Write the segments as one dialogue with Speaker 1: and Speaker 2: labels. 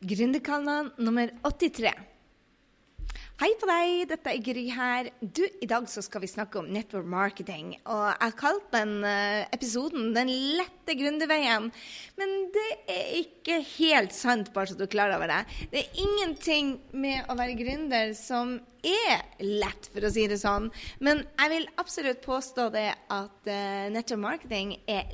Speaker 1: Gründerkanalen nummer 83. Hei på deg, dette er Gry her. Du, I dag så skal vi snakke om network marketing. Og jeg har kalt den uh, episoden 'Den lette gründerveien'. Men det er ikke helt sant, bare så du er klar over det. Det er ingenting med å være gründer som er lett, for å si det sånn. Men jeg vil absolutt påstå det at uh, network marketing er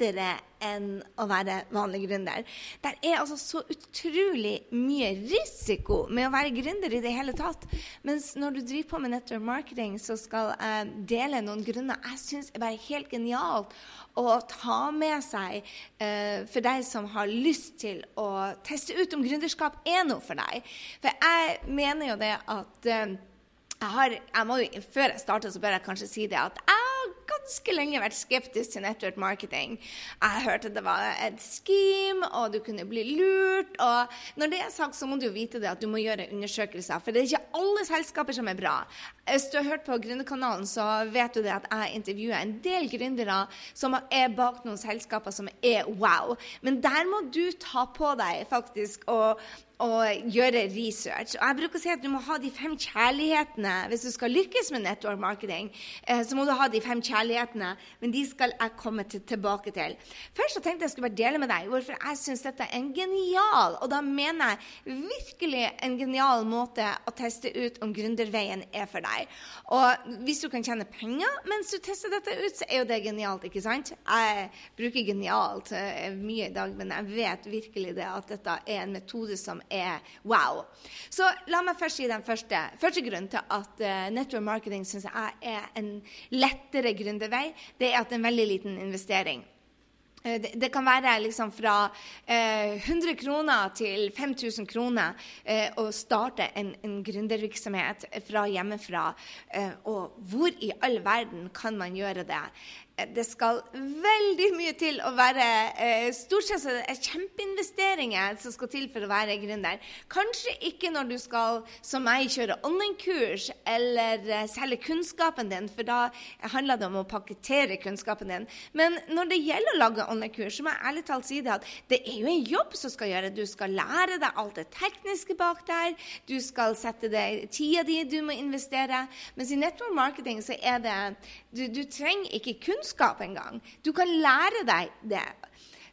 Speaker 1: lettere enn å være vanlig gründer. Det er altså så utrolig mye risiko med å være gründer i det hele tatt. Mens når du driver på med network marketing, så skal jeg dele noen grunner jeg syns er bare helt genialt å ta med seg uh, for deg som har lyst til å teste ut om gründerskap er noe for deg. For jeg mener jo det at uh, jeg har, jeg må, Før jeg starter, så bør jeg kanskje si det at jeg ganske lenge vært skeptisk til network marketing. Jeg hørte det var et scheme, og du kunne bli lurt. Og når det er sagt, så må du jo vite det at du må gjøre undersøkelser. For det er ikke alle selskaper som er bra. Hvis du har hørt på Gründerkanalen, så vet du det at jeg intervjuer en del gründere som er bak noen selskaper som er wow. Men der må du ta på deg faktisk og og gjøre research. Og jeg bruker å si at Du må ha de fem kjærlighetene hvis du skal lykkes med network marketing. Eh, så må du ha de fem kjærlighetene, men de skal jeg komme til, tilbake til. Først så tenkte jeg skulle bare dele med deg hvorfor jeg syns dette er en genial, og da mener jeg virkelig en genial måte å teste ut om gründerveien er for deg. Og hvis du kan tjene penger mens du tester dette ut, så er jo det genialt, ikke sant? Jeg bruker genialt uh, mye i dag, men jeg vet virkelig det at dette er en metode som er wow. Så la meg først si den første, første grunnen til at uh, network marketing syns jeg er en lettere gründervei. Det er at det er en veldig liten investering. Uh, det, det, kan være liksom fra eh, 100 kroner til 5000 kroner å starte en, en gründervirksomhet fra hjemmefra. og hvor i all verden kan man gjøre det? det skal veldig mye til å være eh, Stort sett er det kjempeinvesteringer som skal til for å være gründer. Kanskje ikke når du skal, som meg, kjøre online-kurs eller eh, selge kunnskapen din, for da handler det om å pakkettere kunnskapen din. Men når det gjelder å lage online-kurs, så må jeg ærlig talt si det at det er jo en jobb som skal gjøre. Du skal lære deg alt det tekniske bak der. Du skal sette deg tida di du må investere. Mens i network marketing så er det Du, du trenger ikke kunnskap engang. Du kan lære deg det.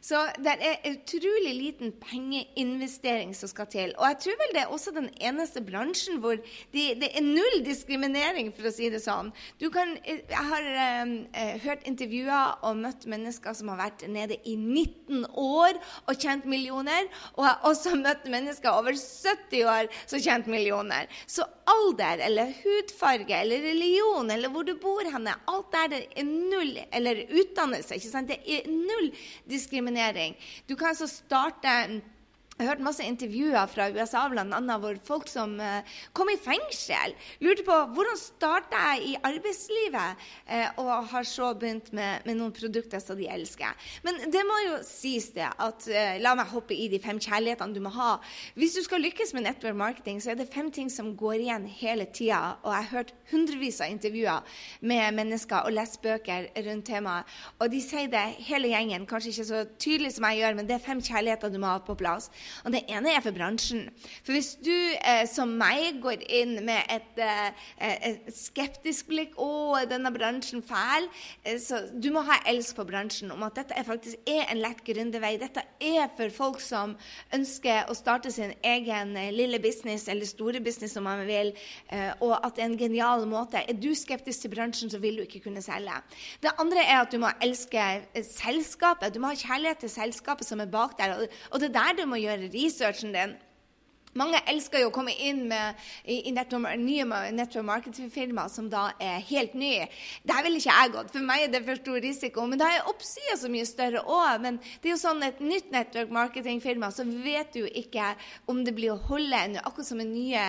Speaker 1: Så det er utrolig liten pengeinvestering som skal til. Og jeg tror vel det er også den eneste bransjen hvor de, det er null diskriminering, for å si det sånn. Kan, jeg har eh, hørt intervjuer og møtt mennesker som har vært nede i 19 år og tjent millioner. Og jeg har også møtt mennesker over 70 år som tjent millioner. Så alder eller hudfarge eller religion eller hvor du bor henne, alt der det er null Eller utdannelse. ikke sant? Det er null diskriminering diskriminering. Du kan altså starte jeg har hørt masse intervjuer fra USA bl.a. hvor folk som eh, kom i fengsel, lurte på hvordan starta jeg i arbeidslivet, eh, og har så begynt med, med, noen produkter som de elsker. Men det må jo sies det at eh, La meg hoppe i de fem kjærlighetene du må ha. Hvis du skal lykkes med network marketing, så er det fem ting som går igjen hele tida. Og jeg har hørt hundrevis av intervjuer med mennesker og lest bøker rundt temaet. Og de sier det hele gjengen, kanskje ikke så tydelig som jeg gjør, men det er fem kjærligheter du må ha på plass. Og det ene er for bransjen. For hvis du eh, som meg går inn med et, eh, et skeptisk blikk 'Å, denne bransjen fæl', eh, så du må ha elsk på bransjen om at dette er faktisk er en lett gründervei. Dette er for folk som ønsker å starte sin egen eh, lille business, eller store business om man vil, eh, og at det er en genial måte. Er du skeptisk til bransjen, så vil du ikke kunne selge. Det andre er at du må elske eh, selskapet. Du må ha kjærlighet til selskapet som er bak der, og det er der du må gjøre researchen din. Mange elsker jo å komme inn med, i, i network, nye network marketing-firmaer som da er helt nye. Der ville ikke jeg gått. For meg er det for stor risiko. Men da er oppsida så mye større òg. Men det er jo sånn et nytt network marketing-firma, så vet du jo ikke om det blir å holde ennå. Akkurat som med nye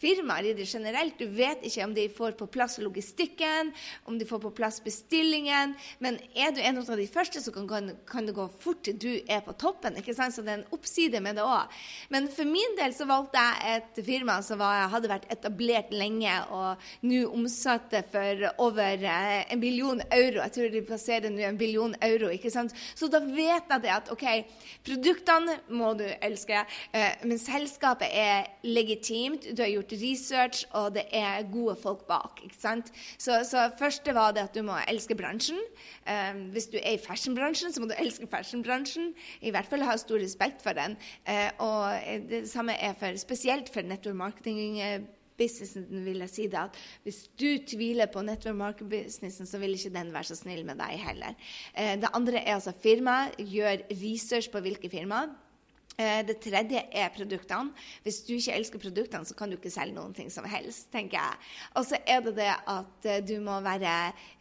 Speaker 1: firmaer i det generelt. Du vet ikke om de får på plass logistikken, om de får på plass bestillingen. Men er du en av de første, så kan, kan det gå fort til du er på toppen. ikke sant? Så det er en oppside med det òg. Men for min del så valgte jeg et firma som var, hadde vært etablert lenge, og nå omsatte for over eh, en billion euro. Jeg tror de passerer nå en billion euro. ikke sant? Så da vet jeg det at OK, produktene må du elske, eh, men selskapet er legitimt. Du har gjort research, og det er gode folk bak. ikke sant? Så, så første var det at du må elske bransjen. Eh, hvis du er i fashionbransjen, så må du elske fashionbransjen. I hvert fall ha stor respekt for den. og det samme er for, spesielt for network marketing businessen vil jeg si det at hvis du tviler på network market-businessen, så vil ikke den være så snill med deg heller. Eh, det andre er altså firma. Gjør research på hvilke firmaer. Eh, det tredje er produktene. Hvis du ikke elsker produktene, så kan du ikke selge noen ting som helst, tenker jeg. Og så er det det at eh, du må være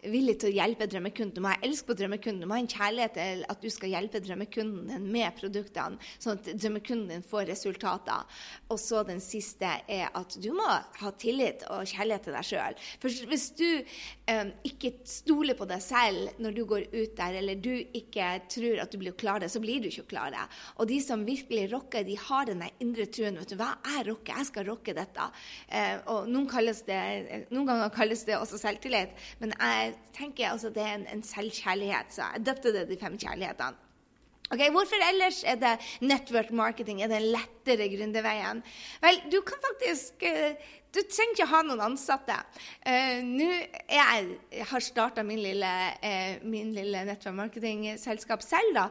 Speaker 1: villig til å hjelpe drømmekunden. Du må ha elsk på drømmekunden. Du må ha en kjærlighet til at du skal hjelpe drømmekunden din med produktene, sånn at drømmekunden din får resultater. Og så den siste er at du må ha tillit og kjærlighet til deg sjøl. For hvis du eh, ikke stoler på deg selv når du går ut der, eller du ikke tror at du blir klar det, så blir du ikke klar det. Og de som virkelig virkelig rocker, de har den indre truen. vet du, Hva er rocker, Jeg skal rocke dette. Eh, og noen, det, noen, ganger kalles det også selvtillit, men jeg tenker altså det er en, en selvkjærlighet. Så jeg døpte det de fem kjærlighetene. Ok, Hvorfor ellers er det network marketing? Er det lettere gründerveien? Vel, du kan faktisk uh, Du trenger ikke ha noen ansatte. Uh, Nå jeg, jeg har starta min lille, uh, min lille network marketing-selskap selv, da.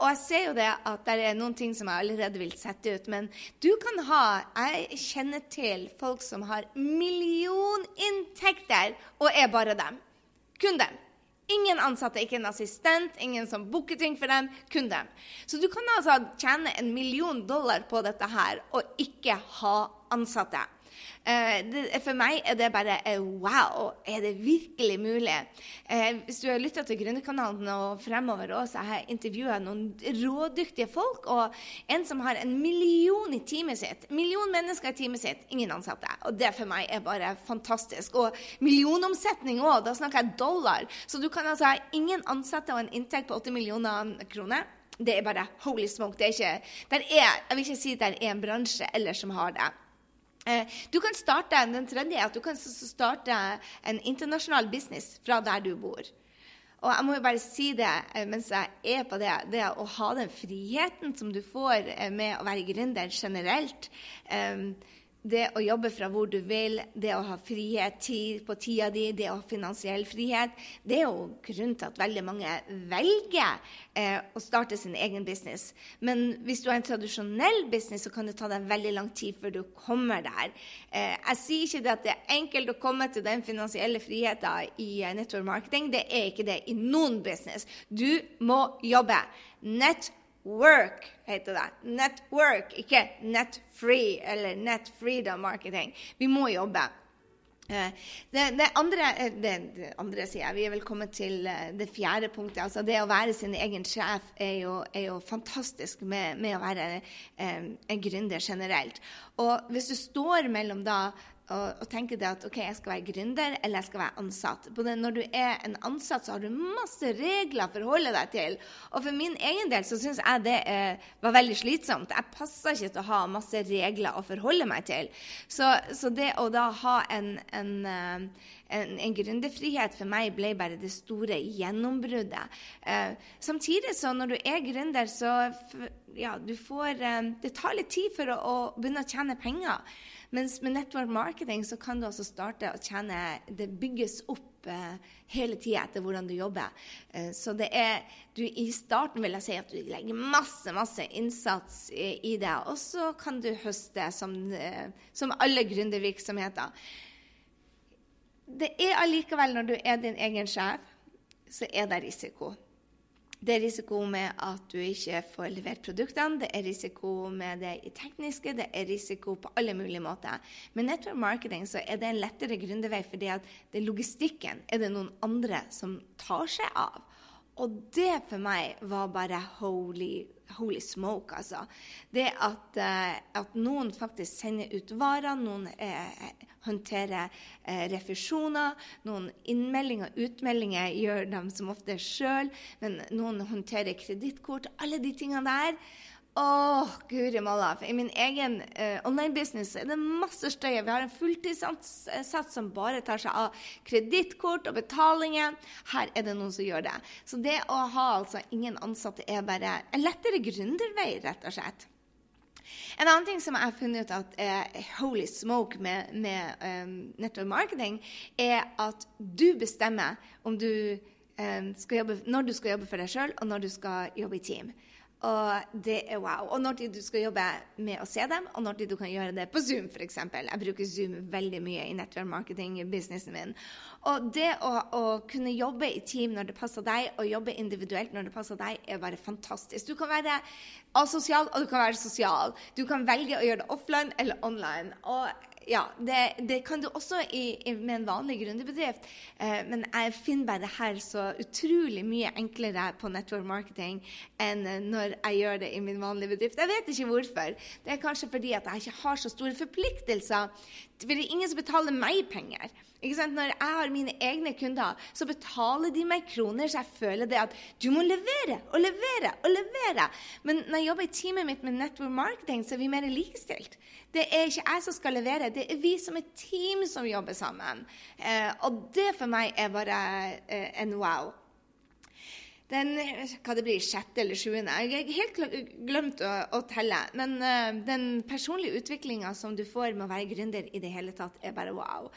Speaker 1: og jeg ser jo det at det er noen ting som jeg allerede vil sette ut. Men du kan ha Jeg kjenner til folk som har millioninntekter, og er bare dem. Kun dem. Ingen ansatte, ikke en assistent, ingen som booker ting for dem, kun dem. Så du kan altså tjene en million dollar på dette her og ikke ha ansatte. Eh, det, for meg er det bare eh, wow. Er det virkelig mulig? Eh, hvis du har lytta til Gründerkanalen og fremover også, jeg har intervjua noen rådyktige folk. Og en som har en million i teamet sitt. Million mennesker i teamet sitt, ingen ansatte. Og det for meg er bare fantastisk. Og millionomsetning òg. Da snakker jeg dollar. Så du kan altså ha ingen ansatte og en inntekt på 80 millioner kroner. Det er bare holy smoke. Det er ikke, er, jeg vil ikke si at det er en bransje ellers som har det. Eh, du kan starte, Den tredje er at du kan starte en internasjonal business fra der du bor. Og jeg må jo bare si det eh, mens jeg er på det, det å ha den friheten som du får eh, med å være gründer generelt. Det å jobbe fra hvor du vil, det å ha frihet tid på tida di, det å ha finansiell frihet, det er jo grunnen til at veldig mange velger eh, å starte sin egen business. Men hvis du har en tradisjonell business, så kan det ta deg veldig lang tid før du kommer der. Eh, jeg sier ikke at det er enkelt å komme til den finansielle friheten i eh, network marketing. Det er ikke det i noen business. Du må jobbe. Network Work heter det. Network, ikke netfree eller netfreedom marketing. Vi må jobbe. Eh, det, det, andre, eh, det, det andre sier jeg, Vi er vel kommet til eh, det fjerde punktet. altså Det å være sin egen sjef er jo, er jo fantastisk med, med, å være en gründer generelt. Og hvis du står mellom da og, og tenker det at ok, jeg skal være gründer eller jeg skal være ansatt. Både når du er en ansatt, så har du masse regler å forholde deg til. Og for min egen del så syns jeg det eh, var veldig slitsomt. Jeg passer ikke til å ha masse regler å forholde meg til. Så, så det å da ha en, en, eh, en, en gründerfrihet for meg ble bare det store gjennombruddet. Eh, samtidig så når du er gründer, så ja, du får eh, Det tar litt tid for å, å begynne å tjene penger. Mens med network marketing så kan du altså starte å tjene Det bygges opp eh, hele tida etter hvordan du jobber. Eh, så det er du, I starten vil jeg si at du legger masse, masse innsats i, i det. Og så kan du høste som, eh, som alle gründervirksomheter. Det er allikevel, når du er din egen sjef, så er det risiko. Det er risiko med at du ikke får levert produktene, det er risiko med det tekniske, det er risiko på alle mulige måter. Med network marketing så er det en lettere gründervei, fordi at det logistikken er det noen andre som tar seg av. Og det for meg var bare holy, holy smoke, altså. Det at, uh, at, noen faktisk sender ut varer, noen uh, håndterer uh, refusjoner, noen innmeldinger og utmeldinger gjør dem som ofte sjøl, men noen håndterer kredittkort. Alle de tingene der. Åh, guri malla. I min egen uh, online-business er det masse støy. Vi har en fulltidsansatt som bare tar seg av kredittkort og betalinger. Her er det noen som gjør det. Så det å ha altså ingen ansatte er bare en lettere gründervei, rett og slett. En annen ting som jeg har funnet ut at er holy smoke med, med um, network marketing, er at du bestemmer om du, um, jobbe, når du skal jobbe for deg sjøl, og når du skal jobbe i team. Og det er wow. Og når du skal jobbe med å se dem, og når du kan gjøre det på Zoom f.eks. Jeg bruker Zoom veldig mye i network marketing-businessen min. Og det å, å, kunne jobbe i team når det passer deg, og jobbe individuelt når det passer deg, er bare fantastisk. Du kan være asosial, og du kan være sosial. Du kan velge å gjøre det offline eller online. Og ja, det, det, kan du også i, i, med en vanlig gründerbedrift. Eh, men jeg finner bare det her så utrolig mye enklere på network marketing enn når jeg gjør det i min vanlige bedrift. Jeg vet ikke hvorfor. Det er kanskje fordi at jeg ikke har så store forpliktelser. For det er ingen som betaler meg penger. Når jeg har mine egne kunder, så betaler de meg kroner, så jeg føler det at du må levere og levere og levere. Men når jeg jobber i teamet mitt med network marketing, så er vi mer likestilt. Det er ikke jeg som skal levere, det er vi som er team som jobber sammen. Eh, og det for meg er bare eh, en wow. Den hva det blir, sjette eller sjuende Jeg har helt glemt å, å telle. Men uh, den personlige utviklinga som du får med å være gründer i det hele tatt, er bare wow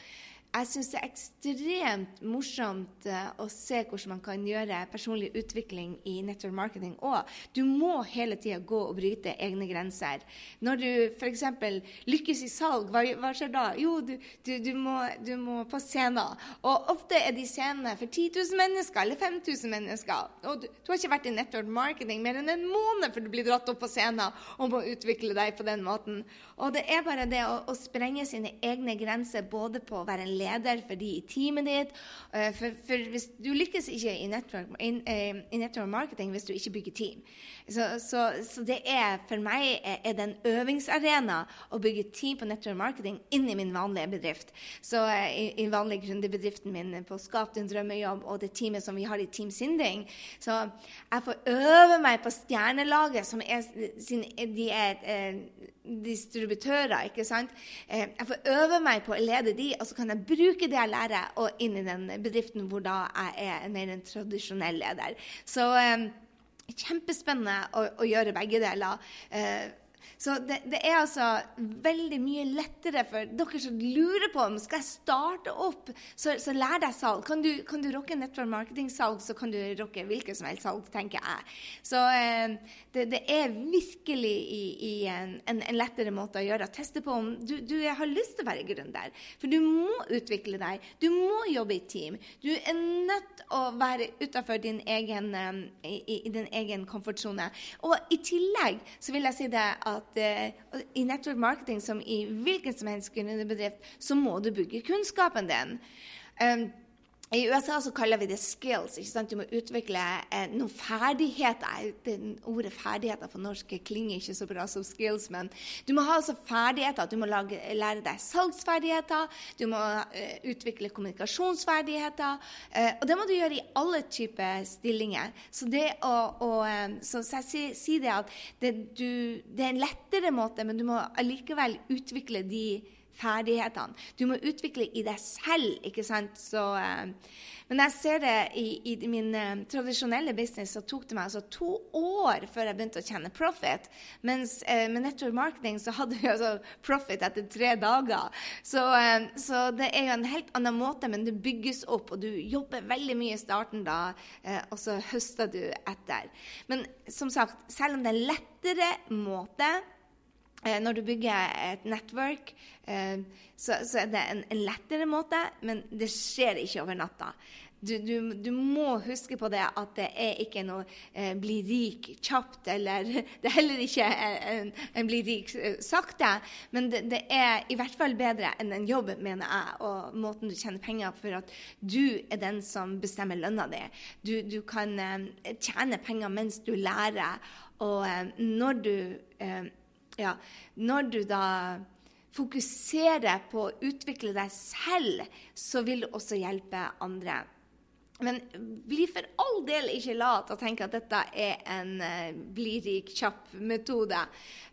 Speaker 1: jeg syns det er ekstremt morsomt uh, å se hvordan man kan gjøre personlig utvikling i network marketing òg. Du må hele tida gå og bryte egne grenser. Når du f.eks. lykkes i salg, hva, hva, skjer da? Jo, du, du, du, må, du, må, på scener. Og ofte er de scenene for 10 000 mennesker eller 5000 mennesker. Og du, har ikke vært i network marketing mer enn en måned før du blir dratt opp på scenen og må utvikle deg på den måten. Og det er bare det å, å sprenge sine egne grenser både på å være en leder for de i teamet ditt. Eh, for, for hvis du lykkes ikke i network, in, uh, i network, marketing hvis du ikke bygger team. Så, så, så det er for meg er det en øvingsarena å bygge team på network marketing inn i min vanlige bedrift. Så uh, i, i vanlig gründerbedriften min på Skap din drømmejobb og det teamet som vi har i Team Sinding, så jeg får øve meg på stjernelaget, som er, de er eh, distributører. ikke sant? Jeg får øve meg på å lede de, og så kan jeg bruke det jeg lærer, og inn i den bedriften hvor da jeg er mer en tradisjonell leder. Så eh, kjempespennende å, å, gjøre begge deler. Eh, så det, det, er altså veldig mye lettere for dere som lurer på om skal jeg starte opp, så, så lær deg salg. Kan du, kan du rocke network marketing-salg, så kan du rocke hvilket som helst salg, tenker jeg. Så eh, det, det, er virkelig i, i en, en, en, lettere måte å gjøre. Teste på om du, du har lyst til å være gründer. For du må utvikle deg. Du må jobbe i team. Du er nødt til å være utafor din egen, um, i, i din egen komfortsone. Og i tillegg så vil jeg si det at at uh, i network marketing, som i hvilken som helst bedrift, så må du bygge kunnskapen din. Um, i USA så kaller vi det skills. ikke sant? Du må utvikle eh, noen ferdigheter. Det ordet 'ferdigheter' på norsk klinger ikke så bra som skills, men du må ha altså ferdigheter. Du må lage, lære deg salgsferdigheter, du må eh, utvikle kommunikasjonsferdigheter. Eh, og det må du gjøre i alle typer stillinger. Så, det å, å, eh, så, så jeg sier si det at det, du, det er en lettere måte, men du må allikevel utvikle de ferdighetene. Du må utvikle i deg selv, ikke sant. Så, eh, men jeg ser det i, i min eh, tradisjonelle business, så tok det meg altså to år før jeg begynte å tjene profit. Mens eh, med network marketing så hadde vi altså profit etter tre dager. Så, så, det er jo en helt annen måte, men det bygges opp, og du jobber veldig mye i starten da, og så høster du etter. Men som sagt, selv om det er lettere måte Eh, når du bygger et nettverk, eh, så, er det en, lettere måte, men det skjer ikke over natta. du, du, du, må huske på det at det er ikke noe eh, bli rik kjapt, eller det er heller ikke en, en bli rik eh, sakte. Men det, det, er i hvert fall bedre enn en jobb, mener jeg, og måten du tjener penger på, for at du er den som bestemmer lønna di. Du, du, kan eh, tjene penger mens du lærer, og eh, når du eh, ja, når du da fokuserer på å utvikle deg selv, så vil du også hjelpe andre. Men bli for all del ikke lat og tenke at dette er en uh, bli rik, kjapp metode.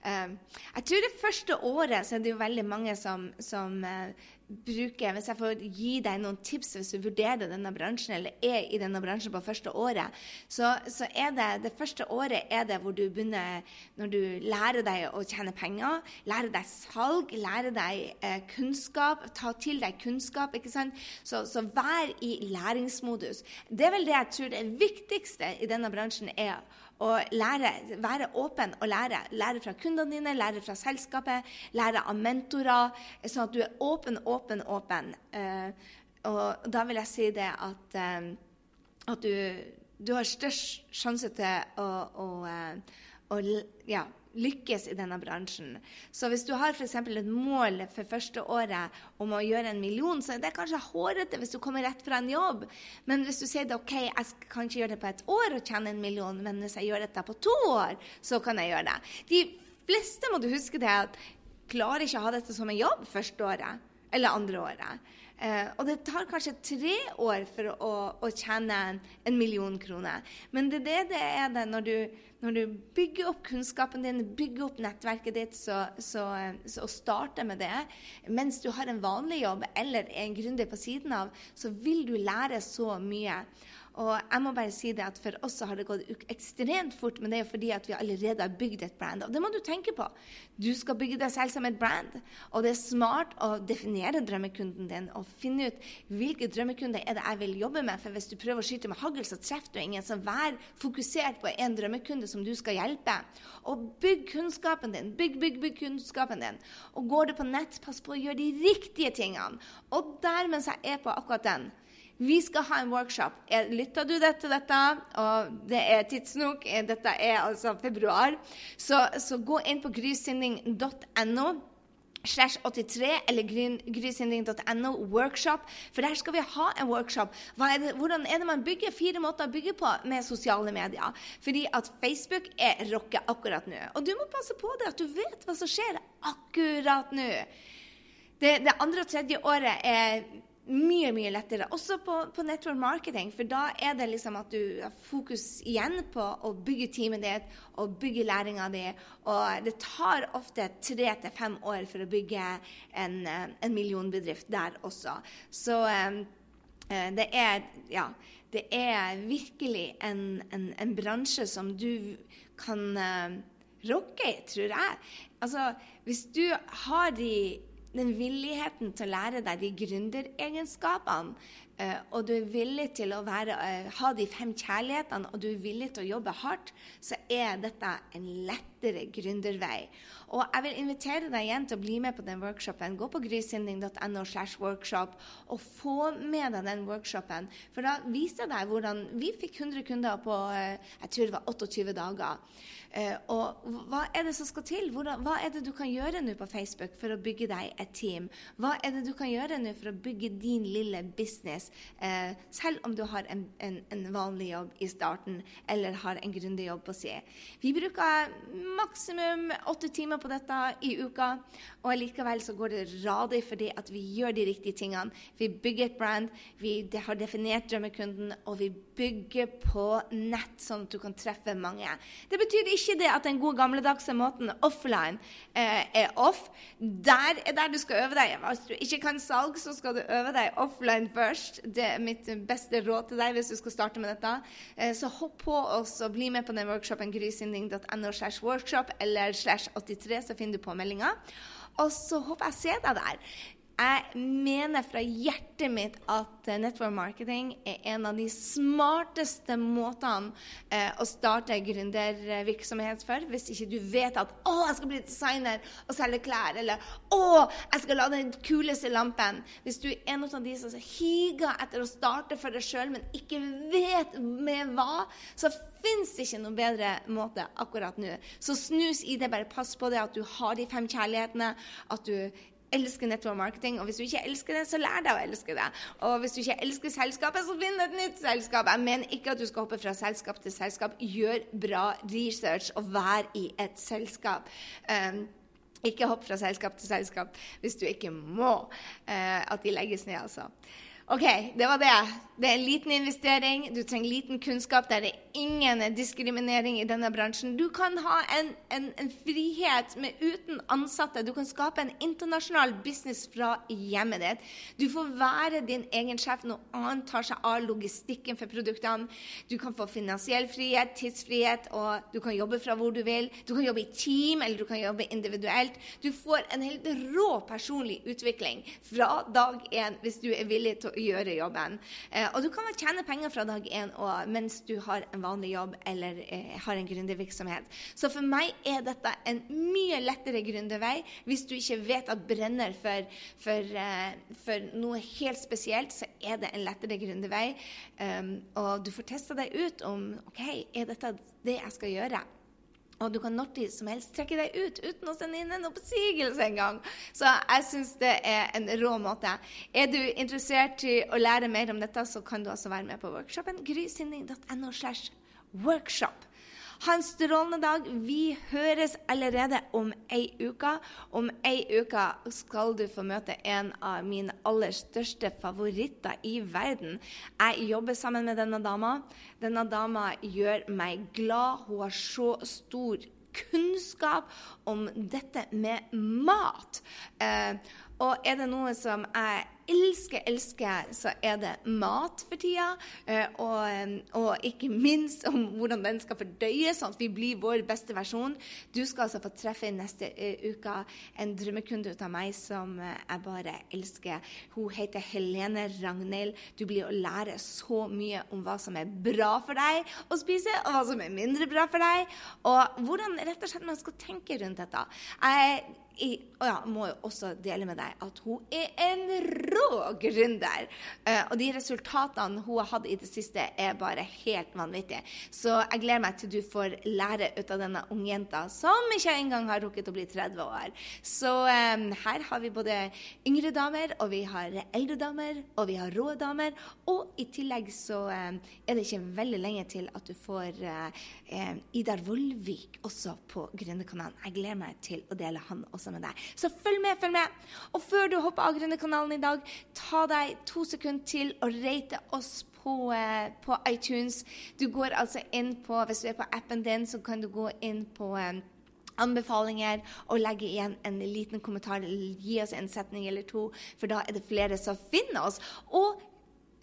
Speaker 1: Uh, jeg tror det første året så er det jo veldig mange som, som uh, bruke, Hvis jeg får gi deg noen tips hvis du vurderer denne bransjen, eller er i denne bransjen på første året, så, så, er det det første året er det hvor du begynner Når du lærer deg å tjene penger, lærer deg salg, lærer deg eh, kunnskap, ta til deg kunnskap. ikke sant? Så, så, vær i læringsmodus. Det er vel det jeg tror det viktigste i denne bransjen er og lære, være åpen og lære. Lære fra kundene dine, lære fra selskapet, lære av mentorer. Sånn at du er åpen, åpen, åpen. Uh, og da vil jeg si det at, uh, at du, du, har størst sjanse til å, å, uh, å ja, lykkes i denne bransjen. Så hvis du har f.eks. et mål for første året om å gjøre en million, så er det kanskje hårete hvis du kommer rett fra en jobb. Men hvis du sier det, OK, jeg kan ikke gjøre det på et år og tjene en million, men hvis jeg gjør dette på to år, så kan jeg gjøre det. De fleste må du huske det klarer ikke å ha dette som en jobb første året eller andre året. Eh, og det tar kanskje tre år for å, å, tjene en million kroner. Men det det det er det når du, når du bygger opp kunnskapen din, bygger opp nettverket ditt, så, så, så å starte med det mens du har en vanlig jobb eller er en gründer på siden av, så vil du lære så mye. Og jeg må bare si det at For oss har det gått ekstremt fort, men det er fordi at vi allerede har bygd et brand. Og det må du tenke på. Du skal bygge deg selv som et brand. Og det er smart å definere drømmekunden din og finne ut hvilke drømmekunder er det jeg vil jobbe med. For hvis du prøver å skyte med hagl, så treffer du ingen. Så vær fokusert på en drømmekunde som du skal hjelpe. Og bygg kunnskapen din. Bygg, bygg, bygg kunnskapen din. Og går du på nett, pass på å gjøre de riktige tingene. Og der mens jeg er på akkurat den, vi skal ha en workshop. Lytter du til dette, og det er tidsnok, dette er altså februar, så, så gå inn på grysynding.no slash 83 eller grysynding.no workshop. For der skal vi ha en workshop. Er det, hvordan er det man bygger fire måter å bygge på med sosiale medier? Fordi at Facebook er rocker akkurat nå. Og du må passe på det, at du vet hva som skjer akkurat nå. Det, det andre og tredje året er mye mye lettere. Også på, på, network marketing, for da er det liksom at du har fokus igjen på å bygge teamet ditt og bygge læringa di. Og det tar ofte tre til fem år for å bygge en, eh, en millionbedrift der også. Så um, det er ja, det er virkelig en, en, en bransje som du kan uh, rocke i, tror jeg. Altså, hvis du har de den villigheten til å lære deg de gründeregenskapene, uh, og du er villig til å være, uh, ha de fem kjærlighetene, og du er villig til å jobbe hardt, så er dette en lettere gründervei. Og jeg vil invitere deg igjen til å bli med på den workshopen. Gå på grysynding.no slash workshop og få med deg den workshopen. For da viser jeg deg hvordan vi fikk 100 kunder på uh, jeg tror det var 28 dager. Uh, og hva er det som skal til? Hva er det du kan gjøre nå på Facebook for å bygge deg et team? Hva er det du kan gjøre nå for å bygge din lille business, uh, selv om du har en, en, en, vanlig jobb i starten eller har en grundig jobb på si? Vi bruker maksimum åtte timer på dette i uka, og likevel så går det radig fordi at vi gjør de riktige tingene. Vi bygger et brand, vi har definert drømmekunden, og vi bygger på nett, sånn at du kan treffe mange. Det betyr ikke det at den gode gamledagse måten offline eh, er off. Der er der du skal øve deg. Hvis du ikke kan salg, så skal du øve deg offline først. Det er mitt beste råd til deg hvis du skal starte med dette. Eh, så hopp på oss og bli med på den workshopen grysynding.no slash workshop eller slash 83, så finner du på meldinga. Og så håper jeg å se deg der. Jeg mener fra hjertet mitt at eh, network marketing er en av de smarteste måtene eh, å starte gründervirksomhet for. Hvis ikke du vet at 'Å, jeg skal bli designer og selge klær', eller 'Å, jeg skal lage den kuleste lampen'. Hvis du er en av de som higer etter å starte for deg sjøl, men ikke vet med hva, så fins ikke noen bedre måte akkurat nå. Så snus i det. Bare pass på det at du har de fem kjærlighetene. At du elsker network marketing. Og hvis du ikke elsker det, så lær deg å elske det. Og hvis du ikke elsker selskapet, så finn et nytt selskap. Jeg mener ikke at du skal hoppe fra selskap til selskap. Gjør bra research og vær i et selskap. Um, ikke hopp fra selskap til selskap hvis du ikke må uh, at de legges ned, altså. OK, det var det. Det er en liten investering. Du trenger liten kunnskap. Det er ingen diskriminering i denne bransjen. Du kan ha en, en, en frihet med, uten ansatte. Du kan skape en internasjonal business fra hjemmet ditt. Du får være din egen sjef. Noe annet tar seg av logistikken for produktene. Du kan få finansiell frihet, tidsfrihet, og du kan jobbe fra hvor du vil. Du kan jobbe i team, eller du kan jobbe individuelt. Du får en helt rå personlig utvikling fra dag én hvis du er villig til å gjøre jobben. Eh, og du kan tjene penger fra dag én mens du har en vanlig jobb eller eh, har en gründervirksomhet. Så for meg er dette en mye lettere gründervei hvis du ikke vet at brenner for, for, eh, for noe helt spesielt, så er det en lettere gründervei. Um, og du får testa deg ut om OK, er dette det jeg skal gjøre? Og du kan når som helst trekke deg ut uten å sende inn en oppsigelse engang. Så jeg syns det er en rå måte. Er du interessert i å lære mer om dette, så kan du også være med på workshopen grysynding.no slash workshop. Ha en strålende dag. Vi høres allerede om ei uke. Om ei uke skal du få møte en av mine aller største favoritter i verden. Jeg jobber sammen med denne dama. Denne dama gjør meg glad. Hun har så stor kunnskap om dette med mat. Eh, og er det noe som jeg elsker, elsker, så er det mat for tida. Eh, og, eh, og, ikke minst om hvordan den skal fordøyes, sånn at vi blir vår beste versjon. Du skal altså få treffe i neste uh, uke en drømmekunde ut av meg som jeg bare elsker. Hun heter Helene Ragnhild. Du blir å lære så mye om hva som er bra for deg å spise, og hva som er mindre bra for deg, og hvordan rett og slett man skal tenke rundt dette. Jeg jeg, ja, må jo også dele med deg at hun er en rå gründer. Uh, og de resultatene hun har hatt i det siste, er bare helt vanvittige. Så jeg gleder meg til du får lære ut av denne ungjenta som ikke engang har rukket å bli 30 år. Så um, her har vi både yngre damer, og vi har eldre damer, og vi har rå damer. Og i tillegg så um, er det ikke veldig lenge til at du får Idar Vollvik også på Gründerkanalen. Jeg gleder meg til å dele han også med deg. Så følg med, følg med. Og før du hopper av Gründerkanalen i dag, ta deg to sekunder til å rate oss på, eh, på, iTunes. Du går altså inn på Hvis du er på appen din, så kan du gå inn på um, anbefalinger og legge igjen en liten kommentar. Gi oss en setning eller to, for da er det flere som finner oss. Og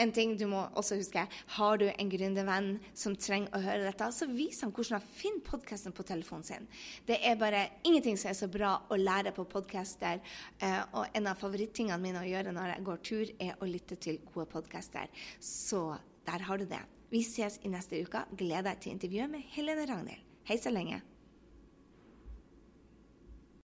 Speaker 1: en ting du må også huske, har du en gründervenn som trenger å høre dette, så vis ham hvordan han finner podkasten på telefonen sin. Det er bare ingenting som er så bra å lære på podkaster. Eh, og en av favorittingene mine å gjøre når jeg går tur, er å lytte til gode podkaster. Så der har du det. Vi ses i neste uke. Gleder deg til intervjuet med Helene Ragnhild. Hei så lenge.